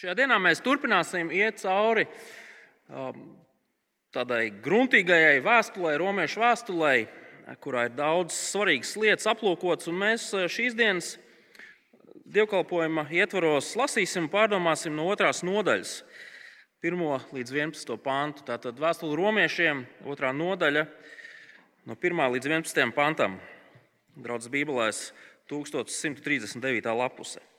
Šajā dienā mēs turpināsim iet cauri um, tādai gruntīgajai vēstulē, romiešu vēstulē, kurā ir daudz svarīgas lietas aplūkotas. Mēs uh, šīs dienas dievkalpojuma ietvaros lasīsim un pārdomāsim no otrās nodaļas, 1 līdz 11 pantu. Tātad vēstule romiešiem, otrā nodaļa, no 1 līdz 11 pantam. Draudzes Bībelēs 1139. lapuse.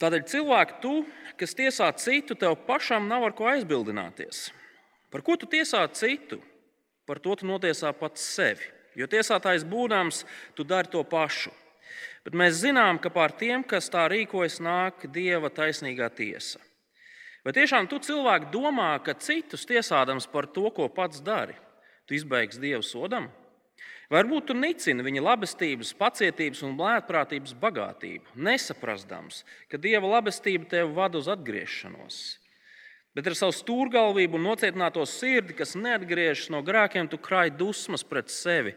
Tādēļ cilvēku, tu, kas tiesā citu, tev pašam nav ar ko aizbildināties. Par ko tu tiesā citu? Par to tu notiesā pats sevi. Jo tiesātājs būdams, tu dari to pašu. Bet mēs zinām, ka pār tiem, kas tā rīkojas, nāk dieva taisnīgā tiesa. Vai tiešām tu cilvēki domā, ka citus tiesādams par to, ko pats dari, tu izbeigsi dievu sodam? Varbūt tu nicini viņa labestības, pacietības un lētprātības bagātību, nesaprastams, ka dieva labestība tevi vada uz atgriešanos. Bet ar savu stūrgalvību un nocietināto sirdi, kas neatgriežas no grēkiem, tu krāj dusmas pret sevi,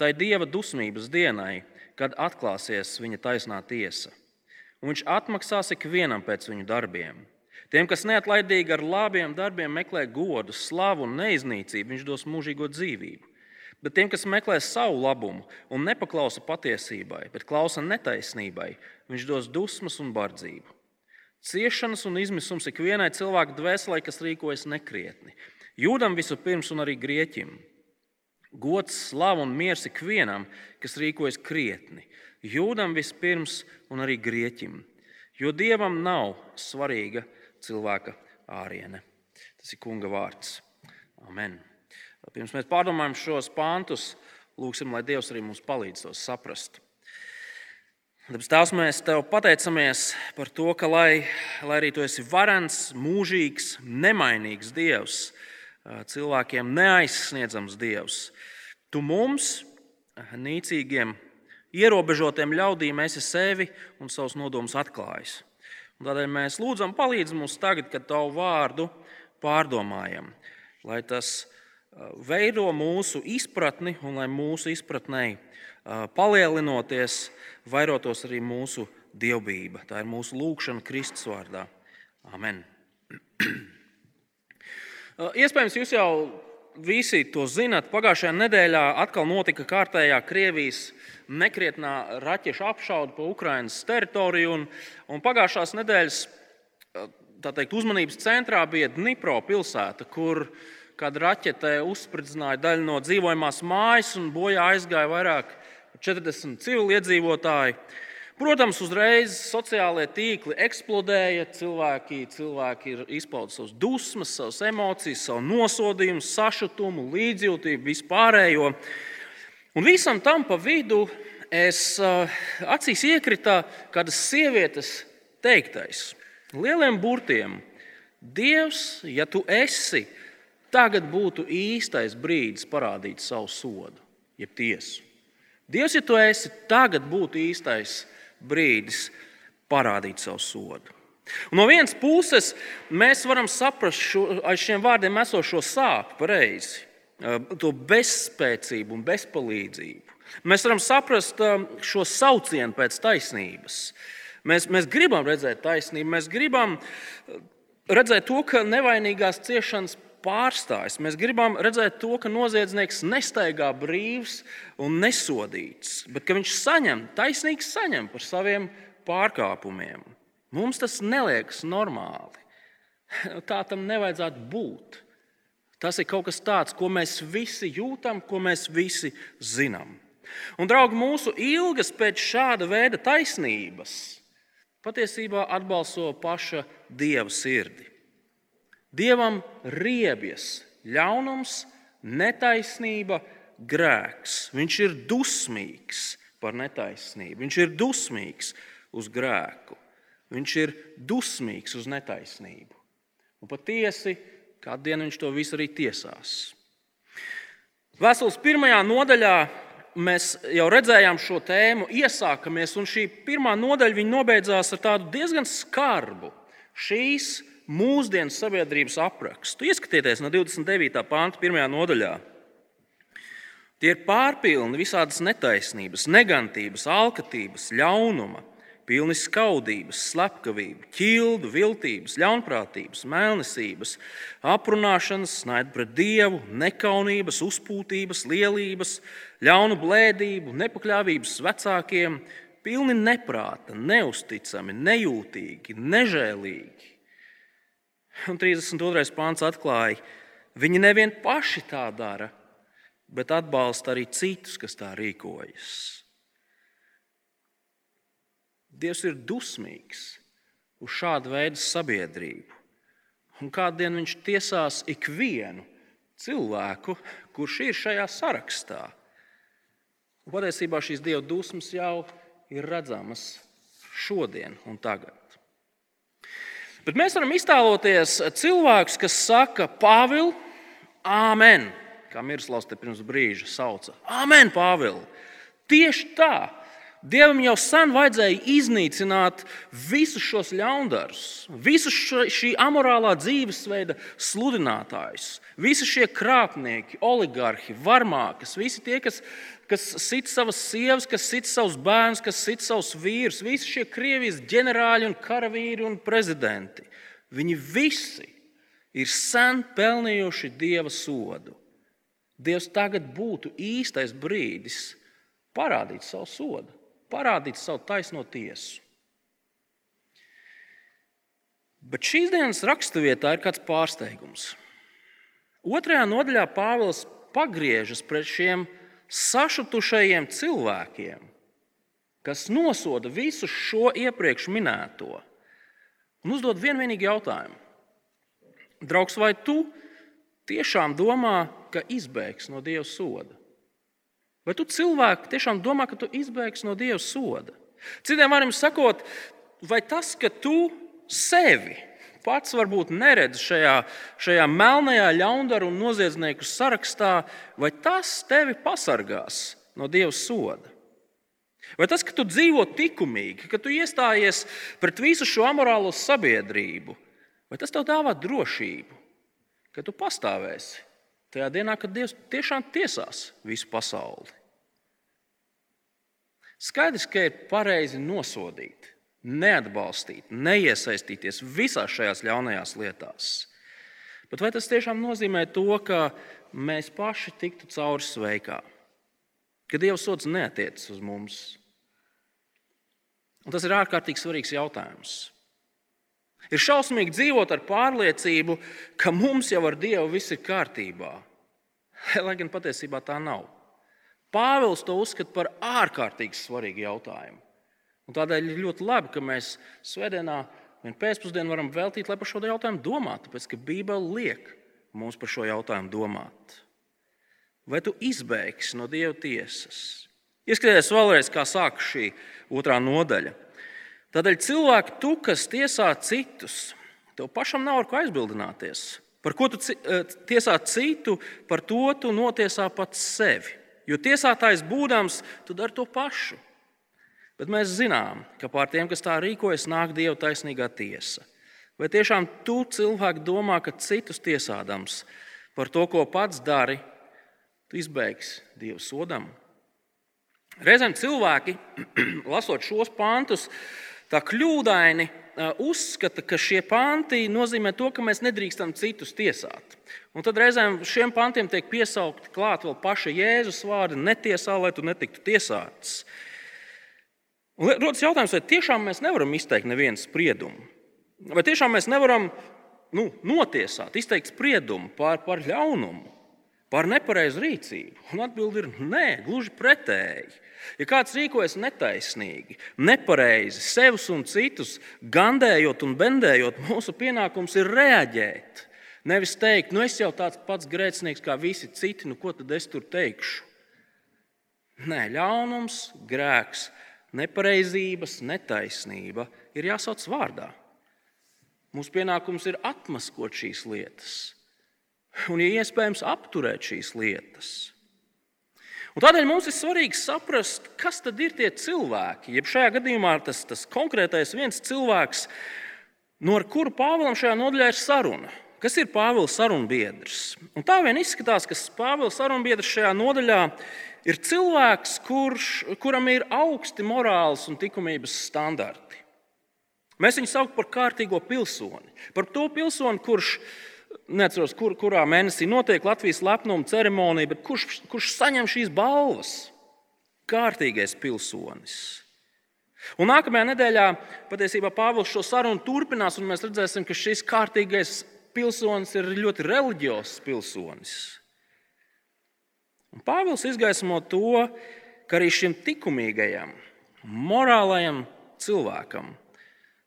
tai dieva dusmības dienai, kad atklāsies viņa taisnā tiesa. Un viņš atmaksās ikvienam pēc viņu darbiem. Tiem, kas neatlaidīgi ar labiem darbiem meklē godu, slavu un neiznīcību, viņš dos mūžīgo dzīvību. Bet tiem, kas meklē savu labumu un nepaklausa patiesībai, bet klausa netaisnībai, viņš dos dusmas un bardzību. Ciešanas un izmisums ikvienai cilvēka dvēselē, kas rīkojas nekrietni. Jūdam vispirms un arī grieķim. Gods, slava un miers ikvienam, kas rīkojas krietni. Jūdam vispirms un arī grieķim. Jo dievam nav svarīga cilvēka āriene. Tas ir kunga vārds. Amen. Pirms mēs pārdomājam šos pāntus, lūgsim, lai Dievs arī mums palīdz tos saprast. Tāpēc tās mēs tev pateicamies par to, ka, lai, lai arī tu esi varants, mūžīgs, nemainīgs Dievs, cilvēkiem neaizsniedzams Dievs, tu mums, nīcīgiem, ierobežotiem ļaudīm, esi sevi un savus nodomus atklājis. Un tādēļ mēs lūdzam, palīdz mums tagad, kad tavu vārdu pārdomājam, lai tas veido mūsu izpratni un lai mūsu izpratnē palielinoties, vairotos arī mūsu dievbijība. Tā ir mūsu lūkšana Kristus vārdā. Amen. Iespējams, jūs jau visi to zinat. Pagājušajā nedēļā atkal notika kārtējā Krievijas nekrietnā raķešu apšaude pa Ukraiņas teritoriju. Un, un pagājušās nedēļas teikt, uzmanības centrā bija Dnipro pilsēta, kur uh, kad raķete uzspridzināja daļu no dzīvojamās mājas un bojā aizgāja vairāk par 40 civiliedzīvotāji. Protams, uzreiz sociālajie tīkli eksplodēja. Cilvēki, cilvēki ir izpauduši savas dusmas, savas emocijas, savu nosodījumu, sašutumu, līdzjūtību, vispārējo. Un visam tam pa vidu es eh, acīs iekrita kādas sievietes teiktais. Lieliem burtiem: Dievs, ja tu esi, Tagad būtu īstais brīdis parādīt savu sodu, jeb tiesu. Dievs, ja tu esi, tagad būtu īstais brīdis parādīt savu sodu. Un no vienas puses, mēs varam saprast šo, aiz šiem vārdiem esošo sāpju pareizi, eh, to bezspēcību un bezpalīdzību. Mēs varam saprast eh, šo saucienu pēc taisnības. Mēs, mēs gribam redzēt taisnību, mēs gribam eh, redzēt to, ka nevainīgās ciešanas pārstājas. Mēs gribam redzēt to, ka noziedznieks nestaigā brīvs un nesodīts, bet ka viņš saņem, taisnīgs saņem par saviem pārkāpumiem. Mums tas neliekas normāli. Tā tam nevajadzētu būt. Tas ir kaut kas tāds, ko mēs visi jūtam, ko mēs visi zinām. Un, draugi, mūsu ilgas pēc šāda veida taisnības patiesībā atbalso paša dieva sirdi. Dievam riebjas ļaunums, netaisnība, grēks. Viņš ir dusmīgs par netaisnību, viņš ir dusmīgs uz grēku, viņš ir dusmīgs uz netaisnību. Un patiesi, kādu dienu viņš to visu arī tiesās. Vēstules pirmajā nodaļā mēs jau redzējām šo tēmu, iesākamies, un šī pirmā nodaļa nobeidzās ar tādu diezgan skarbu šīs mūsdienu sabiedrības aprakstu. Ieskatieties no 29. pānta, 1. nodaļā. Tie ir pārpilni visādas netaisnības, negantības, alkatības, ļaunuma, pilni skaudības, slepkavību, ķildu, viltības, ļaunprātības, mēlnesības, aprunāšanas, naida pret dievu, nekaunības, uzpūtības, lielības, ļaunu blēdību, nepakļāvības vecākiem, pilni neprāta, neusticami, nejūtīgi, nežēlīgi. Un 32. pāns atklāja, viņi nevien paši tā dara, bet atbalsta arī citus, kas tā rīkojas. Dievs ir dusmīgs uz šādu veidu sabiedrību. Un kādien viņš tiesās ikvienu cilvēku, kurš ir šajā sarakstā. Un patiesībā šīs dieva dusmas jau ir redzamas šodien un tagad. Bet mēs varam iztēloties cilvēkus, kas saka, Pāvils, Āmen! Kā Mirslavs te pirms brīža sauca. Āmen, Pāvils! Tieši tā! Dievam jau sen vajadzēja iznīcināt visus šos ļaundarus, visus šī amorālā dzīvesveida sludinātājus, visi šie krāpnieki, oligarhi, varmākas, visi tie, kas, kas sit savas sievas, kas sit savus bērnus, kas sit savus vīrus, visi šie Krievijas ģenerāļi un karavīri un prezidenti. Viņi visi ir sen pelnījuši dieva sodu. Dievs tagad būtu īstais brīdis parādīt savu sodu parādīt savu taisno tiesu. Bet šīs dienas raksturvietā ir kāds pārsteigums. Otrajā nodaļā Pāvils pagriežas pret šiem sašutušajiem cilvēkiem, kas nosoda visu šo iepriekš minēto, un uzdod vienīgu jautājumu. Draugs, vai tu tiešām domā, ka izbēgs no Dieva soda? Vai tu cilvēki tiešām domā, ka tu izbēgsi no Dieva soda? Citiem vārdiem sakot, vai tas, ka tu sevi pats varbūt neredz šajā, šajā melnajā ļaundaru un noziedznieku sarakstā, vai tas tevi pasargās no Dieva soda? Vai tas, ka tu dzīvo likumīgi, ka tu iestājies pret visu šo amorālo sabiedrību, vai tas tev dāvā drošību, ka tu pastāvēsi tajā dienā, kad Dievs tiešām tiesās visu pasauli. Skaidrs, ka ir pareizi nosodīt, neatbalstīt, neiesaistīties visās šajās ļaunajās lietās. Bet vai tas tiešām nozīmē to, ka mēs paši tiktu cauri sveikā, ka Dieva sots neatiecas uz mums? Un tas ir ārkārtīgi svarīgs jautājums. Ir šausmīgi dzīvot ar pārliecību, ka mums jau ar Dievu viss ir kārtībā. Lai gan patiesībā tā nav. Pāvils to uzskata par ārkārtīgi svarīgu jautājumu. Un tādēļ ir ļoti labi, ka mēs svētdienā vienu pēcpusdienu varam veltīt, lai par šo jautājumu domātu, tāpēc ka Bībele liek mums par šo jautājumu domāt. Vai tu izbēgsi no Dieva tiesas? Ieskaties vēlreiz, kā sākas šī otrā nodaļa. Tādēļ cilvēki, tu, kas tiesā citus, tev pašam nav ar ko aizbildināties. Par ko tu eh, tiesā citu, par to tu notiesā pats sevi. Jo tiesātājs būdams, tu dari to pašu. Bet mēs zinām, ka pār tiem, kas tā rīkojas, nāk Dieva taisnīgā tiesa. Vai tiešām tu cilvēki domā, ka citus tiesādams par to, ko pats dari, tu izbeigsi Dieva sodam? Reizēm cilvēki, lasot šos pantus, tā kļūdaini uzskata, ka šie panti nozīmē to, ka mēs nedrīkstam citus tiesāt. Un tad reizēm šiem pantiem tiek piesaukti klāt vēl paša Jēzus vārdi - netiesā, lai tu netiktu tiesāts. Un rodas jautājums, vai tiešām mēs nevaram izteikt nevienu spriedumu? Vai tiešām mēs nevaram nu, notiesāt, izteikt spriedumu par, par ļaunumu, par nepareizu rīcību? Un atbildi ir nē, gluži pretēji. Ja kāds rīkojas netaisnīgi, nepareizi, sevis un citus gandējot un bendējot, mūsu pienākums ir reaģēt. Nevis teikt, nu es jau tāds pats grēcinieks kā visi citi, nu ko tad es tur teikšu? Nē, ļaunums, grēks, nepareizības, netaisnība ir jāsauc vārdā. Mūsu pienākums ir atmaskot šīs lietas un, ja iespējams, apturēt šīs lietas. Un tādēļ mums ir svarīgi saprast, kas tad ir tie cilvēki. Ja šajā gadījumā tas, tas konkrētais viens cilvēks, no kura Pāvēlam šajā nodaļā ir saruna. kas ir Pāvils sarunbiedrs. Un tā vien izskatās, ka Pāvils sarunbiedrs šajā nodaļā ir cilvēks, kurš, kuram ir augsti morāls un likumības standarti. Mēs viņu saucam par kārtīgo pilsoni, par to pilsoni, kurš neatceros, kur, kurā mēnesī notiek Latvijas lepnuma ceremonija, bet kurš, kurš saņem šīs balvas? Kārtīgais pilsonis. Un nākamajā nedēļā patiesībā Pāvils šo sarunu turpinās, un mēs redzēsim, ka šis kārtīgais pilsonis ir ļoti reliģiozs pilsonis. Un Pāvils izgaismo to, ka arī šim likumīgajam, morālajam cilvēkam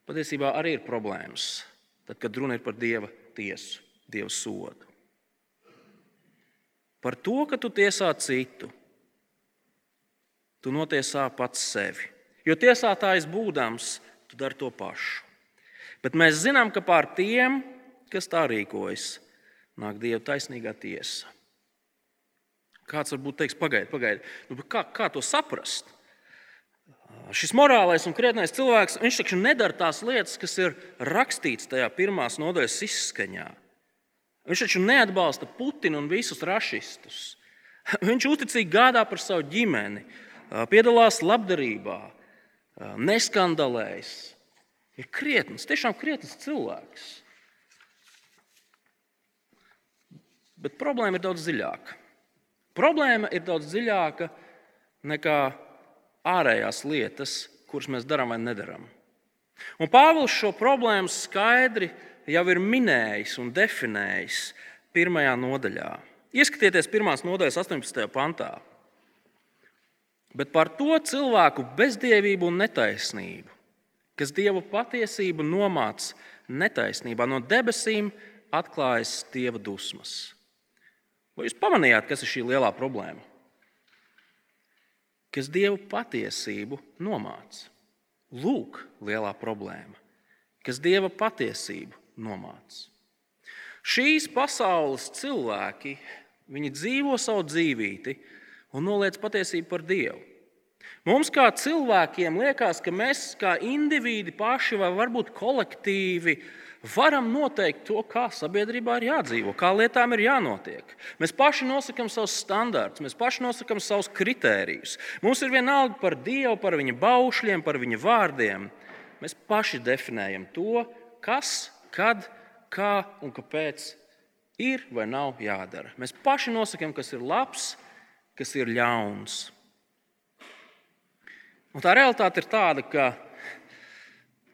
patiesībā arī ir problēmas, tad, kad runa ir par dieva tiesu, dieva sodu. Par to, ka tu tiesā citu, tu notiesā pats sevi. Jo tiesātājs būdams, tu dari to pašu. Bet mēs zinām, ka pār tiem, kas tā rīkojas, nāk Dieva taisnīgā tiesa. Kāds varbūt teiks, pagaidi, pagaidi, nu, kā, kā to saprast? Šis morālais un krietnais cilvēks, viņš taču nedara tās lietas, kas ir rakstīts tajā pirmās nodaļas izskaņā. Viņš taču neatbalsta Putinu un visus rašistus. Viņš uzticīgi gādā par savu ģimeni, piedalās labdarībā, neskandalējas. Ir krietns, tiešām krietns cilvēks. Bet problēma ir daudz dziļāka. Problēma ir daudz dziļāka nekā ārējās lietas, kuras mēs darām vai nedarām. Un Pāvils šo problēmu skaidri jau ir minējis un definējis pirmajā nodaļā. Ieskatieties pirmās nodaļas 18. pantā. Bet par to cilvēku bezdievību un netaisnību, kas dievu patiesību nomāca netaisnībā, no debesīm atklājas dieva dusmas. Vai jūs pamanījāt, kas ir šī lielā problēma? Kas dievu patiesību nomāca. Lūk, lielā problēma, kas dieva patiesību nomāca. Šīs pasaules cilvēki, viņi dzīvo savu dzīvību un noliec patiesību par Dievu. Mums kā cilvēkiem liekas, ka mēs kā indivīdi paši vai varbūt kolektīvi varam noteikt to, kā sabiedrībā ir jādzīvo, kā lietām ir jānotiek. Mēs paši nosakām savus standartus, mēs paši nosakām savus kritērijus. Mums ir vienalga par Dievu, par viņa baušļiem, par viņa vārdiem. Mēs paši definējam to, kas, kad, kā un kāpēc ir vai nav jādara. Mēs paši nosakām, kas ir labs, kas ir ļauns. Un tā realitāte ir tāda, ka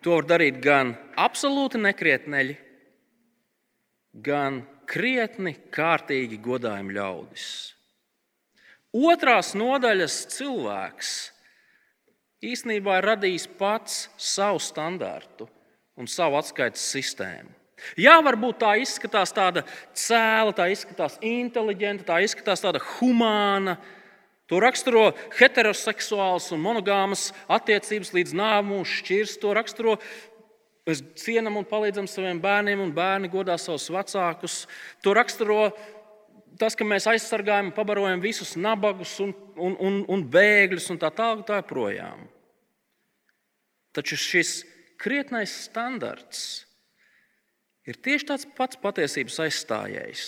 To var darīt gan absolūti nekrietneļi, gan krietni kārtīgi godājumi ļaudis. Otrās nodaļas cilvēks īstenībā ir radījis pats savu standārtu un savu atskaites sistēmu. Jā, varbūt tā izskatās tāda cēla, tā izskatās inteliģenta, tā izskatās tāda humāna, To raksturo heteroseksuāls un monogāmas attiecības līdz nāvei, šķirs. To raksturo mēs cienām un palīdzam saviem bērniem, un bērni godā savus vecākus. To raksturo tas, ka mēs aizsargājam un pabarojam visus nabagus un, un, un, un bēgļus un tā tālāk. Tā projām. Taču šis krietnais standarts ir tieši tāds pats patiesības aizstājējs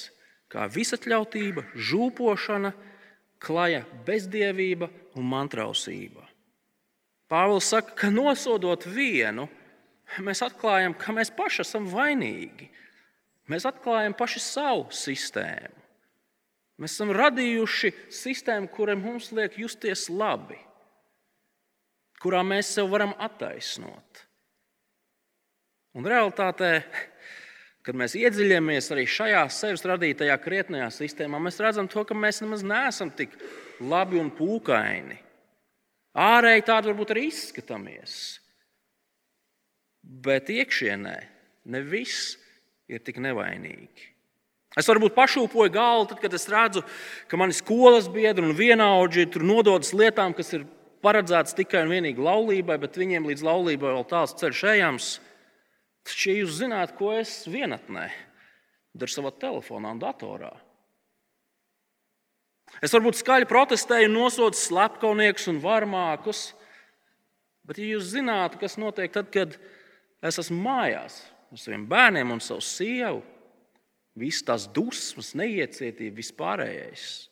kā visatļautība, žūpošana klaja bezdievība un mantrausība. Pāvils saka, ka nosodot vienu, mēs atklājam, ka mēs paši esam vainīgi. Mēs atklājam paši savu sistēmu. Mēs esam radījuši sistēmu, kurai mums liek justies labi, kurā mēs sev varam attaisnot. Un realtātē Kad mēs iedziļināmies arī šajā sevis radītajā krietnējā sistēmā, mēs redzam, to, ka mēs nemaz neesam tik labi un pūkaini. Ārēji tādi varbūt arī izskatāmies. Bet iekšienē ne viss ir tik nevainīgi. Es varbūt pašūpoju galvu, tad, kad es redzu, ka mani skolas biedri un vienaudži tur nododas lietām, kas ir paredzētas tikai un vienīgi laulībai, bet viņiem līdz laulībai vēl tāls ceļš ejams. Ja jūs zināt, ko es vienatnē daru savā telefonā un datorā, es varbūt skaļi protestēju, nosodu slepkavniekus un varmākus, bet, ja jūs zinātu, kas notiek tad, kad es esmu mājās ar saviem bērniem un savu sievu, visas tās dusmas, neiecietība, vispārējais.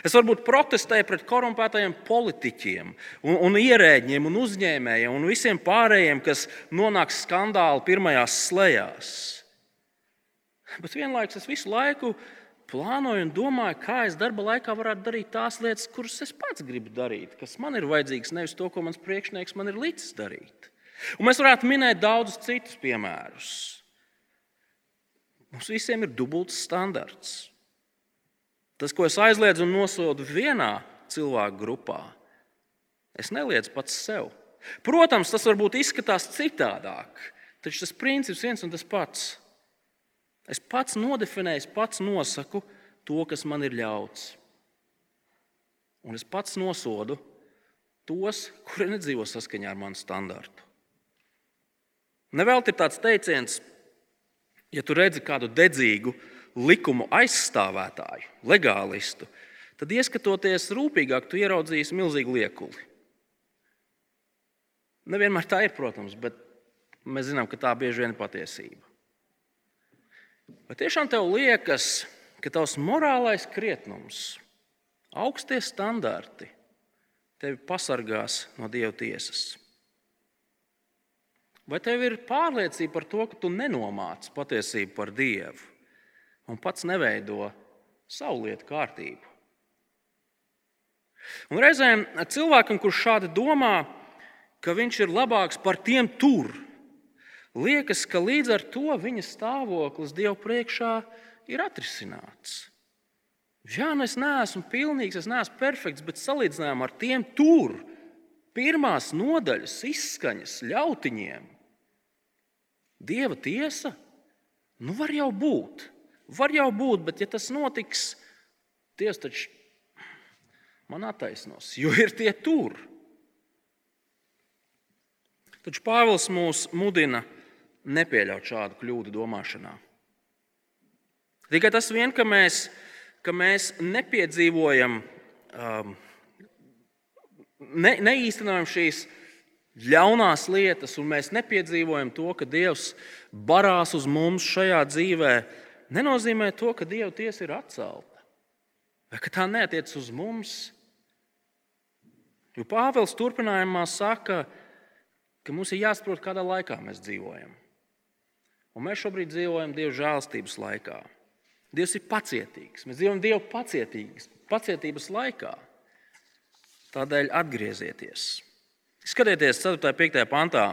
Es varbūt protestēju pret korumpētajiem politiķiem, un, un ierēģiem, un uzņēmējiem un visiem pārējiem, kas nonāk skandāla pirmajās slēgās. Bet vienlaikus es visu laiku plānoju un domāju, kā es darba laikā varētu darīt tās lietas, kuras es pats gribu darīt, kas man ir vajadzīgs, nevis to, ko mans priekšnieks man ir licis darīt. Un mēs varētu minēt daudzus citus piemērus. Mums visiem ir dubults standarts. Tas, ko es aizliedzu un nosodu vienā cilvēku grupā, es neliedzu pats sev. Protams, tas varbūt izskatās citādāk, taču tas princips viens un tas pats. Es pats nodefinēju, pats nosaku to, kas man ir ļauts. Un es pats nosodu tos, kuri nedzīvo saskaņā ar manu standartu. Nevelti ir tāds teiciens, ja tu redzi kādu dedzīgu likumu aizstāvētāju, legālistu, tad ieskatoties rūpīgāk, tu ieraudzīsi milzīgu liekuli. Nevienmēr tā ir, protams, bet mēs zinām, ka tā bieži vien ir patiesība. Vai tiešām tev liekas, ka tavs morālais krietnums, augstie standarti tevi pasargās no dieva tiesas? Vai tev ir pārliecība par to, ka tu nenomāc patiesību par dievu un pats neveido savu lietu kārtību? Un reizēm cilvēkam, kurš šādi domā, ka viņš ir labāks par tiem tur, Liekas, ka līdz ar to viņa stāvoklis Dievu priekšā ir atrisināts. Jā, nu es neesmu pilnīgs, es neesmu perfekts, bet salīdzinājumā ar tiem tur, pirmās nodaļas izskaņas ļautiņiem, Dieva tiesa, nu var jau būt. Var jau būt, bet ja tas notiks, Dievs taču man attaisnos, jo ir tie tur. Taču Pāvils mūs mudina nepieļaut šādu kļūdu domāšanā. Tikai tas vien, ka mēs, ka mēs nepiedzīvojam, um, ne, neīstenojam šīs ļaunās lietas, un mēs nepiedzīvojam to, ka Dievs barās uz mums šajā dzīvē, nenozīmē to, ka Dieva tiesa ir atcelta vai ka tā neatiec uz mums. Jo Pāvils turpinājumā saka, ka mums ir jāsaprot, kādā laikā mēs dzīvojam. Un mēs šobrīd dzīvojam Dieva žēlstības laikā. Dievs ir pacietīgs. Mēs dzīvojam Dieva pacietības laikā. Tādēļ atgriezieties. Skatieties, 4. un 5. pantā.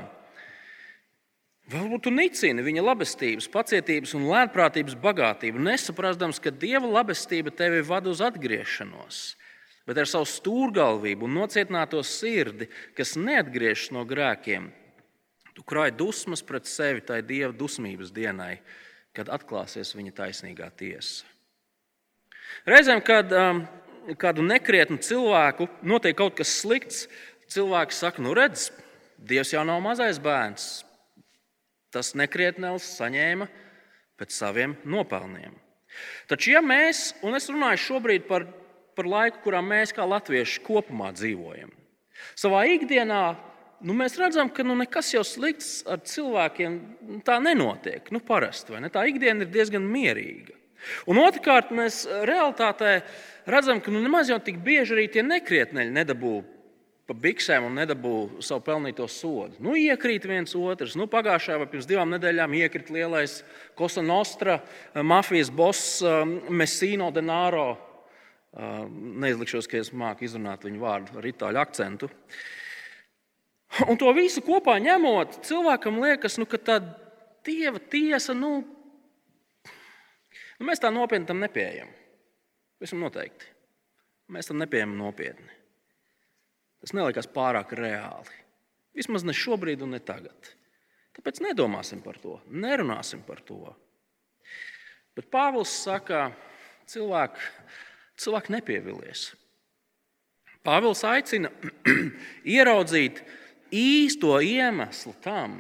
Varbūt tu nicini viņa labestības, pacietības un lētprātības bagātību, nesaprastams, ka Dieva labestība tevi vada uz atgriešanos, bet ar savu stūrgalvību un nocietināto sirdi, kas neatgriežas no grēkiem, Tu krāj dusmas pret sevi tai dieva dusmības dienai, kad atklāsies viņa taisnīgā tiesa. Reizēm, kad um, kādu nekrietnu cilvēku notiek kaut kas slikts, cilvēks saka, nu redz, Dievs jau nav mazais bērns. Tas nekrietnēls saņēma pēc saviem nopelniem. Taču, ja mēs, un es runāju šobrīd par, par laiku, kurā mēs kā latvieši kopumā dzīvojam, savā ikdienā nu, mēs redzam, ka nu, nekas jau slikts ar cilvēkiem nu, tā nenotiek. Nu, parasti, ne? Tā ikdiena ir diezgan mierīga. Un otrkārt, mēs realitātē redzam, ka nu, nemaz jau tik bieži arī tie nekrietneļi nedabū pa biksēm un nedabū savu pelnīto sodu. Nu, iekrīt viens otrs. Nu, pagājušajā vai pirms divām nedēļām iekrita lielais Kosta Nostra eh, mafijas boss eh, Messino Denaro. Eh, neizlikšos, ka es māku izrunāt viņu vārdu ar itāļu akcentu. Un to visu kopā ņemot, cilvēkam liekas, nu, ka tā dieva tiesa, nu, nu mēs tā nopietni tam nepieejam. Visam noteikti. Mēs tam nepieejam nopietni. Tas neliekas pārāk reāli. Vismaz ne šobrīd ne tagad. Tāpēc nedomāsim par to, nerunāsim par to. Bet Pāvils saka, cilvēki, cilvēki nepievilies. Pāvils aicina ieraudzīt īsto iemeslu tam,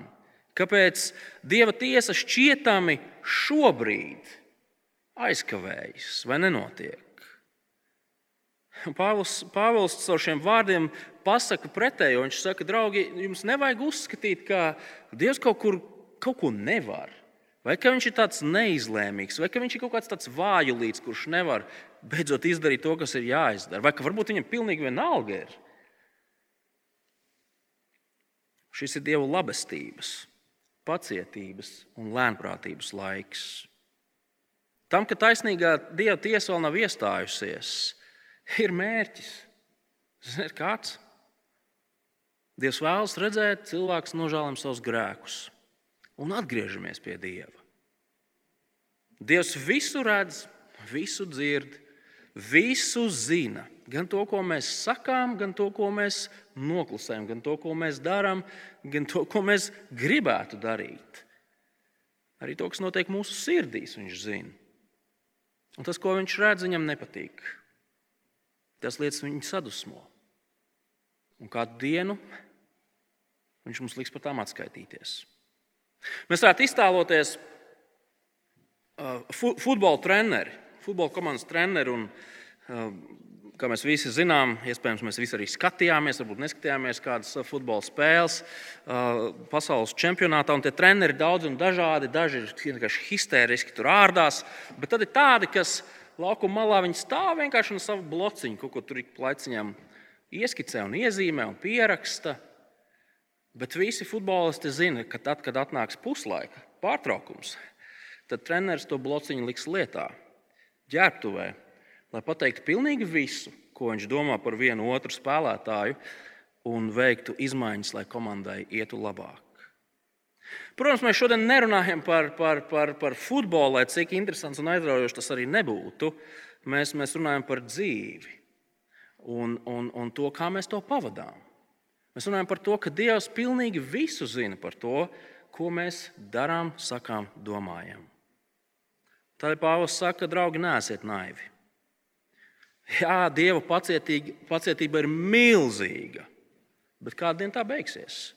kāpēc Dieva tiesa šķietami šobrīd aizkavējas vai nenotiek. Pāvils, Pāvils ar šiem vārdiem pasaka pretējo. Viņš saka, draugi, jums nevajag uzskatīt, ka Dievs kaut, kur, kaut ko nevar Vai ka viņš ir tāds neizlēmīgs, vai ka viņš ir kaut kāds tāds vājulīts, kurš nevar beidzot izdarīt to, kas ir jāizdara, vai ka varbūt viņam pilnīgi vienalga ir. Šis ir Dieva labestības, pacietības un lēnprātības laiks. Tam, ka taisnīgā Dieva tiesa vēl nav iestājusies, ir mērķis. Ziniet, kāds? Dievs vēlas redzēt, cilvēks nožēlam savus grēkus un atgriežamies pie Dieva. Dievs visu redz, visu dzird, visu zina. Gan to, ko mēs sakām, gan to, ko mēs noklusējam, gan to, ko mēs darām, gan to, ko mēs gribētu darīt. Arī to, kas notiek mūsu sirdīs, viņš zina. Un tas, ko viņš redz, viņam nepatīk. Tas lietas viņu sadusmo. Un kādu dienu viņš mums liks par tām atskaitīties. Mēs varētu iztēloties uh, futbola treneri, futbola komandas treneri. Un, uh, kā mēs visi zinām, iespējams, mēs visi arī skatījāmies, varbūt neskatījāmies kādas futbola spēles uh, pasaules čempionātā. Tie treneri ir daudz un dažādi. Daži ir vienkārši histēriski tur ārdās, bet tad ir tādi, kas laukuma malā stāv vienkārši no sava blociņa, kaut ko tur ik plaiciņām ieskicē un iezīmē un pieraksta. Bet visi futbolisti zina, ka tad, kad atnāks puslaika pārtraukums, tad treneris to blociņu liks lietā, ģērbtuvē, lai pateiktu pilnīgi visu, ko viņš domā par vienu otru spēlētāju, un veiktu izmaiņas, lai komandai ietu labāk. Protams, mēs šodien nerunājam par, par, par, par futbolu, lai cik interesants un aizraujošs tas arī nebūtu. Mēs, mēs runājam par dzīvi un, un, un to, kā mēs to pavadām. Mēs runājam par to, ka Dievs pilnīgi visu zina par to, ko mēs darām, sakām, domājam. Tādēļ Pāvils saka, draugi, nēsiet naivi. Jā, Dieva pacietība ir milzīga, bet kādā dienā tā beigsies?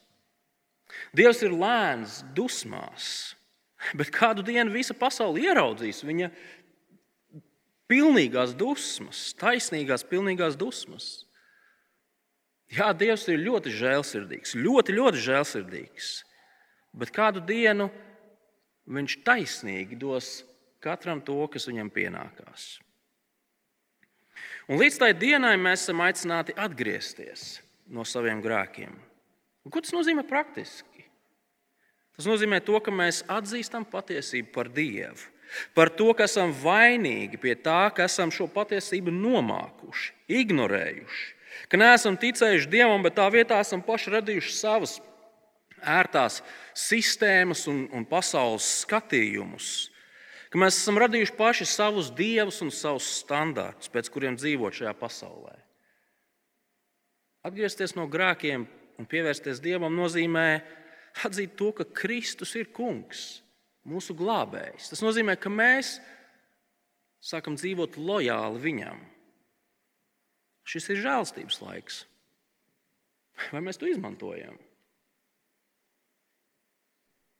Dievs ir lēns, dusmās, bet kādu dienu visa pasaule ieraudzīs viņa pilnīgās dusmas, taisnīgās, pilnīgās dusmas. Jā, Dievs ir ļoti žēlsirdīgs, ļoti, ļoti žēlsirdīgs. Bet kādu dienu viņš taisnīgi dos katram to, kas viņam pienākās. Un līdz tai dienai mēs esam aicināti atgriezties no saviem grēkiem. Un ko tas nozīmē praktiski? Tas nozīmē to, ka mēs atzīstam patiesību par Dievu, par to, ka esam vainīgi pie tā, ka esam šo patiesību nomākuši, ignorējuši ka neesam ticējuši Dievam, bet tā vietā esam paši radījuši savas ērtās sistēmas un, un pasaules skatījumus. Ka mēs esam radījuši paši savus dievus un savus standartus, pēc kuriem dzīvot šajā pasaulē. Atgriezties no grēkiem un pievērsties Dievam nozīmē atzīt to, ka Kristus ir kungs, mūsu glābējs. Tas nozīmē, ka mēs sākam dzīvot lojāli viņam. Šis ir žēlstības laiks. Vai mēs to izmantojam?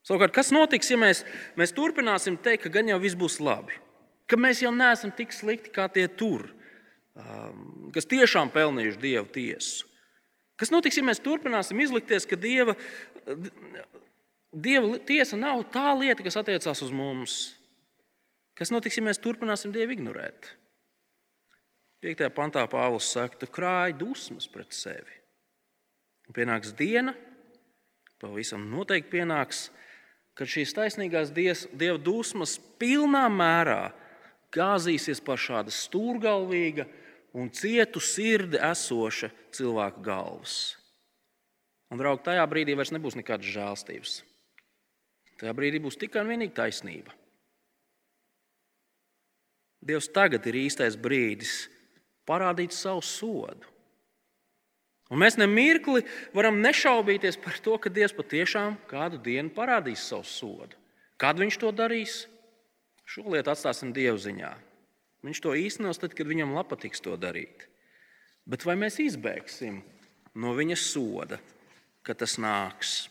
Savukārt, kas notiks, ja mēs, mēs turpināsim teikt, ka gan jau viss būs labi? Ka mēs jau neesam tik slikti kā tie tur, um, kas tiešām pelnījuši dievu tiesu. Kas notiks, ja mēs turpināsim izlikties, ka dieva, dieva tiesa nav tā lieta, kas attiecās uz mums? Kas notiks, ja mēs turpināsim dievu ignorēt? 5. pantā Pāvils saka, tu krāji dusmas pret sevi. Un pienāks diena, pavisam noteikti pienāks, kad šīs taisnīgās dies, dieva dusmas pilnā mērā gāzīsies par šāda stūrgalvīga un cietu sirdi esoša cilvēka galvas. Un, draugi, tajā brīdī vairs nebūs nekādas žēlstības. Tajā brīdī būs tikai un vienīgi taisnība. Dievs tagad ir īstais brīdis, parādīt savu sodu. Un mēs nemirkli varam nešaubīties par to, ka Dievs patiešām kādu dienu parādīs savu sodu. Kad viņš to darīs? Šo lietu atstāsim Dieva ziņā. Viņš to īstenos tad, kad viņam patiks to darīt. Bet vai mēs izbēgsim no viņa soda, kad tas nāks?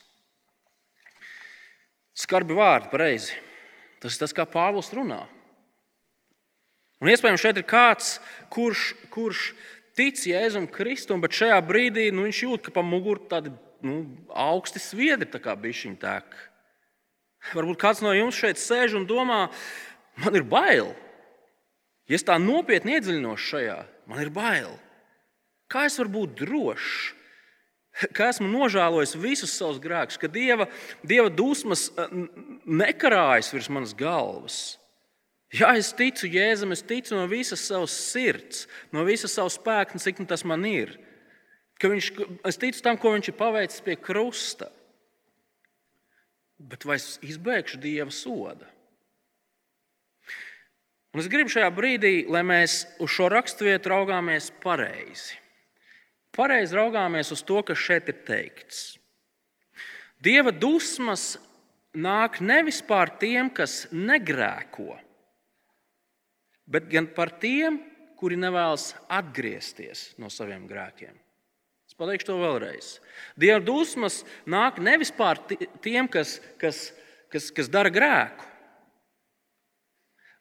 Skarbi vārdi, pareizi. Tas ir tas, kā Pāvils runā. Un iespējams, šeit ir kāds, kurš, kurš tic Jēzum Kristum, bet šajā brīdī nu, viņš jūt, ka pa muguru tādi nu, augsti sviedri tā kā bišķiņi tek. Varbūt kāds no jums šeit sēž un domā, man ir bail. Ja es tā nopietni iedziļinos šajā, man ir bail. Kā es varu būt drošs? Kā esmu nožēlojis visus savus grēkus, ka dieva, dieva dusmas eh, nekarājas virs manas galvas. Jā, es ticu Jēzum, es ticu no visas savas sirds, no visas savas spēka, cik nu tas man ir. Ka viņš, es ticu tam, ko viņš ir paveicis pie krusta. Bet vai es izbēgšu dieva soda? Un es gribu šajā brīdī, lai mēs uz šo raksturvietu raugāmies pareizi. Pareizi raugāmies uz to, kas šeit ir teikts. Dieva dusmas nāk nevis pār tiem, kas negrēko, bet gan par tiem, kuri nevēlas atgriezties no saviem grēkiem. Pateikšu to vēlreiz. Dieva dusmas nāk nevis pār tiem, kas, kas, kas, kas dara grēku,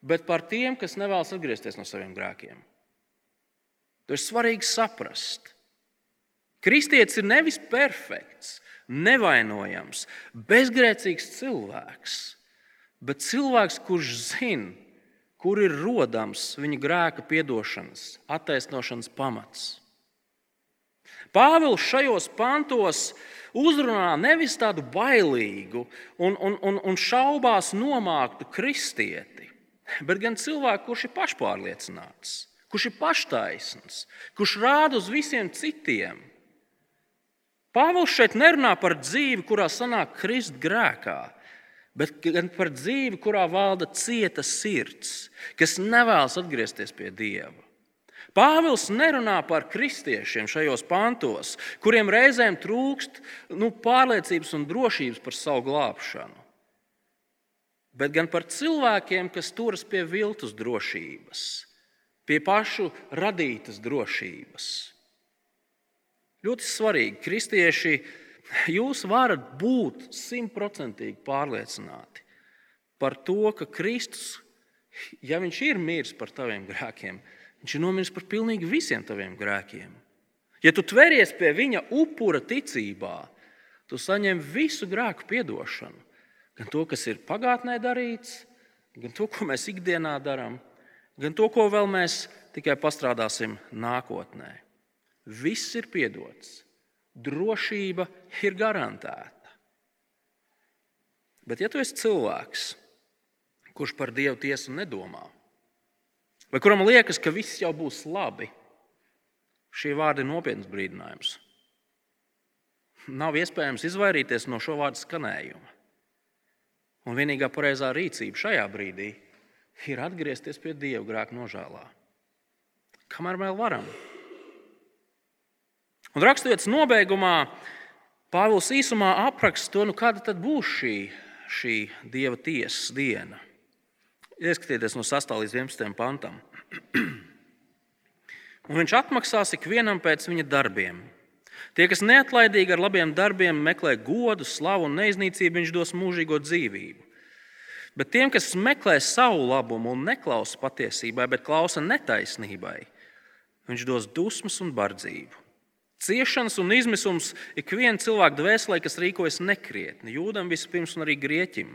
bet par tiem, kas nevēlas atgriezties no saviem grēkiem. To ir svarīgi saprast. Kristietis ir nevis perfekts, nevainojams, bezgrēcīgs cilvēks, bet cilvēks, kurš zina, kur ir rodams viņa grēka piedošanas, attaisnošanas pamats. Pāvils šajos pantos uzrunā nevis tādu bailīgu un, un, un, un šaubās nomāktu kristieti, bet gan cilvēku, kurš ir pašpārliecināts, kurš ir paštaisns, kurš rāda uz visiem citiem. Pāvils šeit nerunā par dzīvi, kurā sanāk krist grēkā, bet gan par dzīvi, kurā valda cieta sirds, kas nevēlas atgriezties pie Dieva. Pāvils nerunā par kristiešiem šajos pantos, kuriem reizēm trūkst nu, pārliecības un drošības par savu glābšanu, bet gan par cilvēkiem, kas turas pie viltus drošības, pie pašu radītas drošības. Ļoti svarīgi, kristieši, jūs varat būt simtprocentīgi pārliecināti par to, ka Kristus, ja Viņš ir miris par taviem grēkiem, Viņš ir nomiris par pilnīgi visiem taviem grēkiem. Ja tu tveries pie viņa upura ticībā, tu saņem visu grēku piedošanu. Gan to, kas ir pagātnē darīts, gan to, ko mēs ikdienā darām, gan to, ko vēl mēs tikai pastrādāsim nākotnē. Viss ir piedots, drošība ir garantēta. Bet, ja tu esi cilvēks, kurš par Dievu tiesu nedomā, vai kuram liekas, ka viss jau būs labi, šie vārdi ir nopietns brīdinājums. Nav iespējams izvairīties no šo vārdu skanējuma. Un vienīgā pareizā rīcība šajā brīdī ir atgriezties pie Dieva grēka nožēlā. Kamēr vēl varam. Un raksturietas nobeigumā Pāvils īsumā apraksta to, nu kāda tad būs šī, šī Dieva tiesas diena. Ieskatieties no 6. līdz 11. pantam. Un viņš atmaksās ikvienam pēc viņa darbiem. Tie, kas neatlaidīgi ar labiem darbiem meklē godu, slavu un neiznīcību, viņš dos mūžīgo dzīvību. Bet tiem, kas meklē savu labumu un neklausa patiesībai, bet klausa netaisnībai, viņš dos dusmas un bardzību. Ciešanas un izmisums ikvienam cilvēkam dvēselē, kas rīkojas nekrietni, jūdam vispirms un arī grieķim.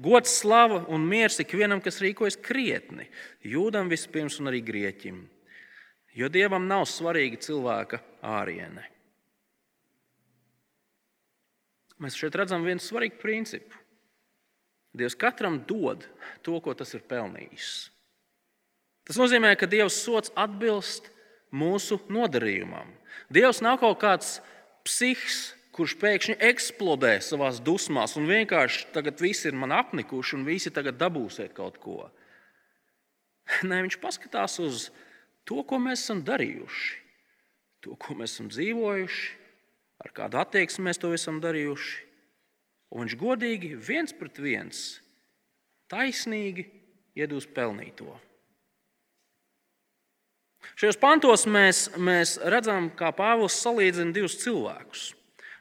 Gods, slava un miers ikvienam, kas rīkojas krietni, jūdam vispirms un arī grieķim. Jo dievam nav svarīga cilvēka āriene. Mēs šeit redzam vienu svarīgu principu. Dievs katram dod to, ko tas ir pelnījis. Tas nozīmē, ka Dieva sots atbilst mūsu nodarījumam. Dievs nav kaut kāds psihs, kurš pēkšņi eksplodē savā dusmās un vienkārši tagad viss ir man apnikuši un visi tagad dabūsiet kaut ko. Nē, viņš paskatās uz to, ko mēs esam darījuši, to, ko mēs esam dzīvojuši, ar kādu attieksmi mēs to esam darījuši. Un viņš godīgi viens pret viens, taisnīgi iedūs pelnīto. Šajos pantos mēs, mēs redzam, kā Pāvils salīdzina divus cilvēkus.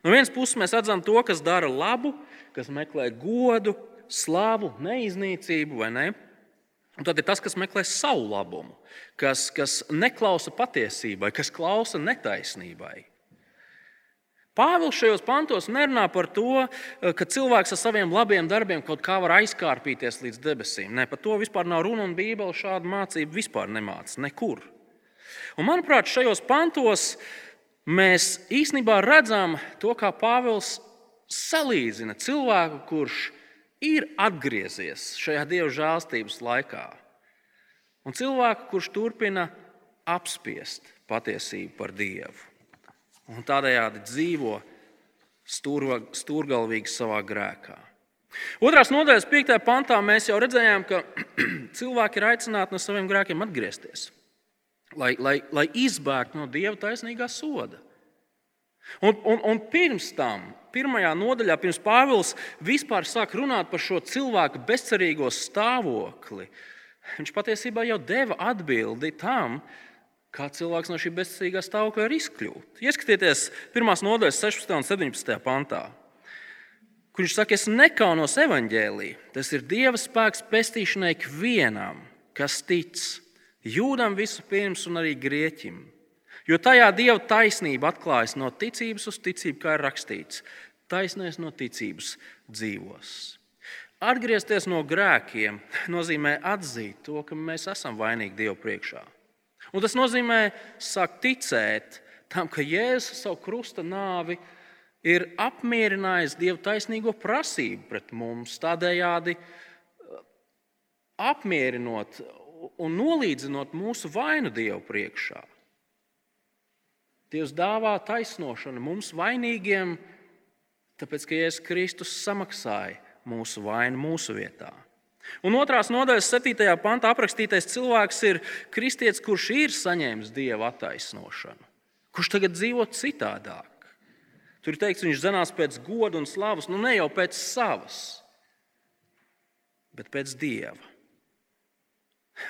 No vienas puses mēs redzam to, kas dara labu, kas meklē godu, slavu, neiznīcību, vai ne? Un tad ir tas, kas meklē savu labumu, kas, kas neklausa patiesībai, kas klausa netaisnībai. Pāvils šajos pantos nerunā par to, ka cilvēks ar saviem labiem darbiem kaut kā var aizkārpīties līdz debesīm. Nē, par to vispār nav runa, un Bībele šādu mācību vispār nemāca nekur. Un, manuprāt, šajos pantos mēs īstenībā redzam to, kā Pāvils salīdzina cilvēku, kurš ir atgriezies šajā Dieva žēlstības laikā, un cilvēku, kurš turpina apspiest patiesību par Dievu un tādējādi dzīvo stūrgalvīgi savā grēkā. Otrās nodaļas, 5. pantā, mēs jau redzējām, ka cilvēki ir aicināti no saviem grēkiem atgriezties, lai, lai, lai izbēgtu no dieva taisnīgā soda. Un, un, un pirms tam, pirmajā nodaļā, pirms Pāvils vispār sāk runāt par šo cilvēku bezcerīgo stāvokli, viņš patiesībā jau deva atbildi tam, kā cilvēks no šī bezcerīgā stāvokļa var izkļūt. Ieskatieties, pirmās nodaļas 16. un 17. pantā. Kur viņš saka, es nekaunos evaņģēlī. Tas ir Dieva spēks pestīšanai ikvienam, kas tic, jūdam vispirms un arī grieķim. Jo tajā Dieva taisnība atklājas no ticības uz ticību, kā ir rakstīts. Taisnēs no ticības dzīvos. Atgriezties no grēkiem nozīmē atzīt to, ka mēs esam vainīgi Dieva priekšā. Un tas nozīmē sākt ticēt tam, ka Jēzus savu krusta nāvi ir apmierinājis Dieva taisnīgo prasību pret mums, tādējādi apmierinot un nolīdzinot mūsu vainu Dievu priekšā. Dievs dāvā taisnošanu mums vainīgiem, tāpēc ka Jēzus Kristus samaksāja mūsu vainu mūsu vietā. Un otrās nodaļas, 7. pantā aprakstītais cilvēks ir kristietis, kurš ir saņēmis dieva attaisnošanu, kurš tagad dzīvo citādāk. Tur ir teikts, viņš zinās pēc goda un slavas, nu ne jau pēc savas, bet pēc dieva.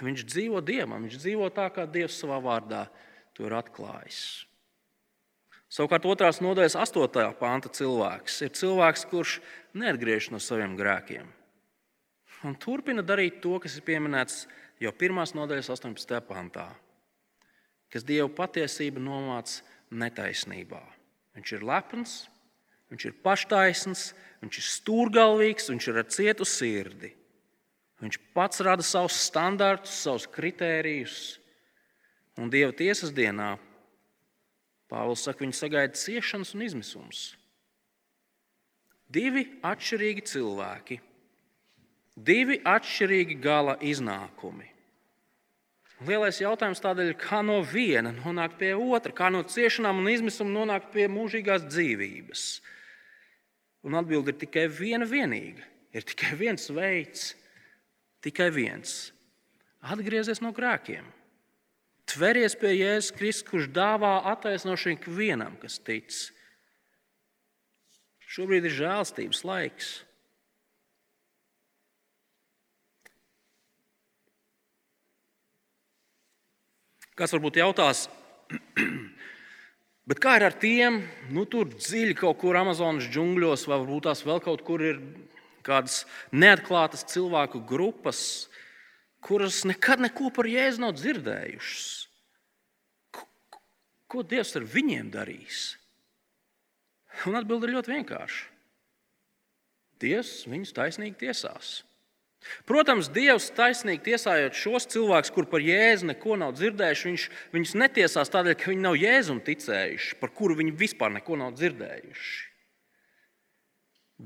Viņš dzīvo dievam, viņš dzīvo tā, kā Dievs savā vārdā to ir atklājis. Savukārt, otrās nodaļas, 8. panta cilvēks ir cilvēks, kurš neatgriežas no saviem grēkiem un turpina darīt to, kas ir pieminēts jau pirmās nodaļas 18. pantā, kas Dievu patiesību nomāca netaisnībā. Viņš ir lepns, viņš ir paštaisns, viņš ir stūrgalvīgs, viņš ir ar cietu sirdi. Viņš pats rada savus standartus, savus kritērijus. Un Dieva tiesas dienā Pāvils saka, viņi sagaida ciešanas un izmisums. Divi atšķirīgi cilvēki Divi atšķirīgi gala iznākumi. Lielais jautājums tādēļ kā no viena nonākt pie otra, kā no ciešanām un izmisuma nonākt pie mūžīgās dzīvības. Un atbilde ir tikai viena vienīga. Ir tikai viens veids, tikai viens - atgriezties no grēkiem. Tveries pie Jēzus Kristus, kurš dāvā attaisnošanu ikvienam, kas tic. Šobrīd ir žēlstības laiks. Kāds varbūt jautās, bet kā ir ar tiem, nu, tur dziļi kaut kur Amazonas džungļos, vai varbūt tās vēl kaut kur ir kādas neatklātas cilvēku grupas, kuras nekad neko par jēzu nav dzirdējušas? Ko, ko Dievs ar viņiem darīs? Un atbilde ir ļoti vienkārša. Dievs viņus taisnīgi tiesās. Protams, Dievs taisnīgi tiesājot šos cilvēkus, kur par Jēzu neko nav dzirdējuši, viņš viņus netiesās tādēļ, ka viņi nav Jēzum ticējuši, par kuru viņi vispār neko nav dzirdējuši.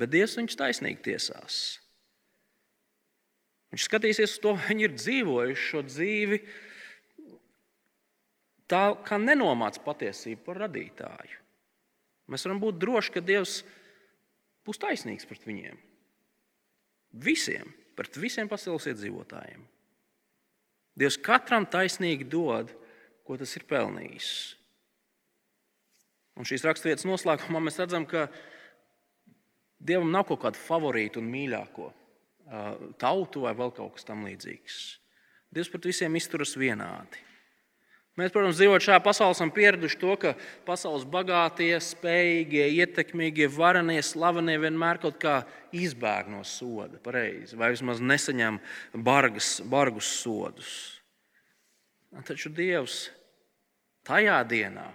Bet Dievs viņus taisnīgi tiesās. Viņš skatīsies uz to, kā viņi ir dzīvojuši šo dzīvi, tā kā nenomāca patiesību par radītāju. Mēs varam būt droši, ka Dievs būs taisnīgs pret viņiem. Visiem pret visiem pasaules iedzīvotājiem. Dievs katram taisnīgi dod, ko tas ir pelnījis. Un šīs raksturvietas noslēgumā mēs redzam, ka Dievam nav kaut kāda favorīta un mīļāko tautu vai vēl kaut kas tamlīdzīgs. Dievs pret visiem izturas vienādi. Mēs, protams, dzīvojot šajā pasaulē, esam pieraduši to, ka pasaules bagātie, spējīgie, ietekmīgie, varenie, slavenie vienmēr kaut kā izbēg no soda, pareizi, vai vismaz nesaņem bargas, bargus sodus. Taču Dievs tajā dienā,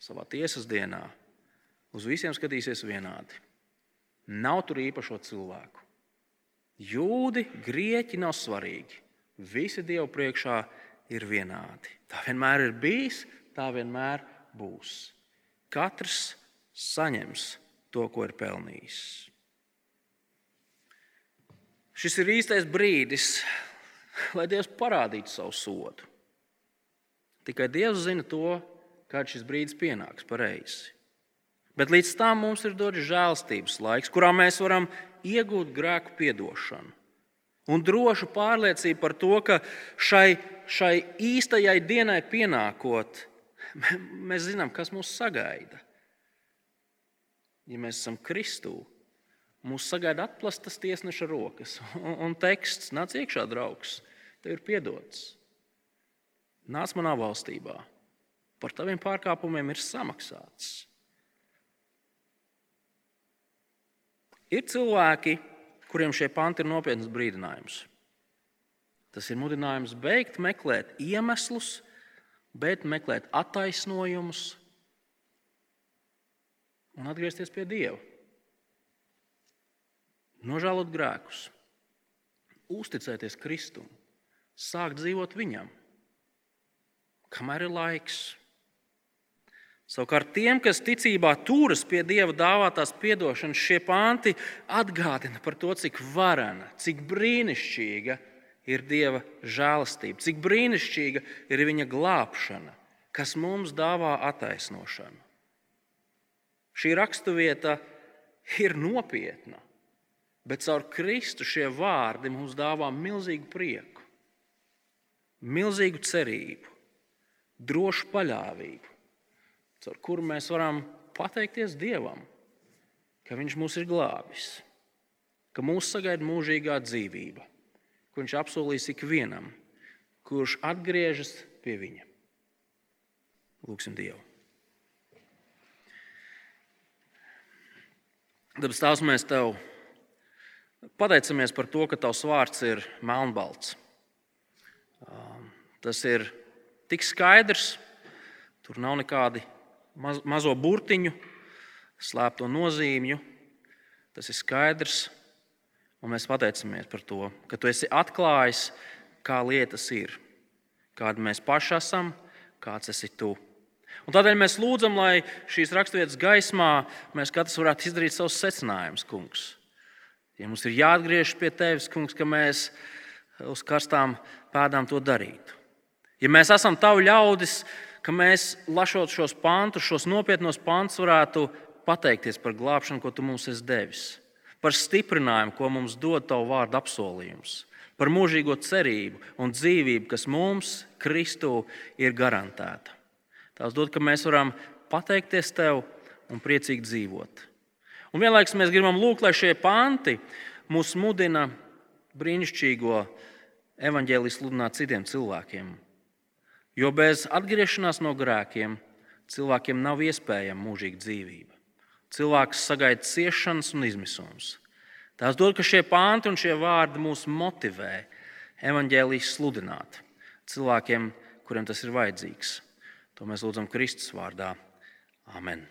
savā tiesas dienā, uz visiem skatīsies vienādi. Nav tur īpašo cilvēku. Jūdi, grieķi nav svarīgi. Visi Dievu priekšā ir vienādi. Tā vienmēr ir bijis, tā vienmēr būs. Katrs saņems to, ko ir pelnījis. Šis ir īstais brīdis, lai Dievs parādītu savu sodu. Tikai Dievs zina to, kad šis brīdis pienāks pareizi. Bet līdz tam mums ir dots žēlstības laiks, kurā mēs varam iegūt grēku piedošanu. Un drošu pārliecību par to, ka šai, šai īstajai dienai pienākot, mēs zinām, kas mūs sagaida. Ja mēs esam Kristū, mūs sagaida atplastas tiesneša rokas un, un teksts: Nāc iekšā, draugs, tev ir piedots. Nāc manā valstībā, par taviem pārkāpumiem ir samaksāts. Ir cilvēki, kuriem šie panti ir nopietns brīdinājums. Tas ir mudinājums beigt meklēt iemeslus, bet meklēt attaisnojumus un atgriezties pie Dieva. Nožēlot grēkus, uzticēties Kristum, sākt dzīvot Viņam, kamēr ir laiks. Savukārt tiem, kas ticībā turas pie Dieva dāvātās atdošanas, šie panti atgādina par to, cik varana, cik brīnišķīga ir Dieva žēlastība, cik brīnišķīga ir Viņa glābšana, kas mums dāvā attaisnošanu. Šī raksturvieta ir nopietna, bet caur Kristu šie vārdi mums dāvā milzīgu prieku, milzīgu cerību, drošu paļāvību caur kuru mēs varam pateikties Dievam, ka Viņš mūs ir glābis, ka mūs sagaida mūžīgā dzīvība, ko Viņš apsolīs ikvienam, kurš atgriežas pie Viņa. Lūksim Dievu! Dabas tās mēs tev pateicamies par to, ka tavs vārds ir melnbalts. Tas ir tik skaidrs, tur nav nekādi maz, mazo burtiņu, slēpto nozīmju. Tas ir skaidrs, un mēs pateicamies par to, ka tu esi atklājis, kā lietas ir, kāda mēs paši esam, kāds esi tu. Un tādēļ mēs lūdzam, lai šīs raksturvietas gaismā mēs katrs varētu izdarīt savus secinājumus, kungs. Ja mums ir jāatgriežas pie tevis, kungs, ka mēs uz karstām pēdām to darītu. Ja mēs esam tavi ļaudis, ka mēs, lasot šos pantus, šos nopietnos pantus, varētu pateikties par glābšanu, ko tu mums esi devis, par stiprinājumu, ko mums dod tavu vārdu apsolījums, par mūžīgo cerību un dzīvību, kas mums, Kristū, ir garantēta. Tās dod, ka mēs varam pateikties tev un priecīgi dzīvot. Un vienlaikus mēs gribam lūgt, lai šie panti mūs mudina brīnišķīgo evaņģēliju sludināt citiem cilvēkiem, Jo bez atgriešanās no grēkiem cilvēkiem nav iespējama mūžīga dzīvība. Cilvēks sagaida ciešanas un izmisums. Tās dod, ka šie pānti un šie vārdi mūs motivē evaņģēlijas sludināt cilvēkiem, kuriem tas ir vajadzīgs. To mēs lūdzam Kristus vārdā. Amen.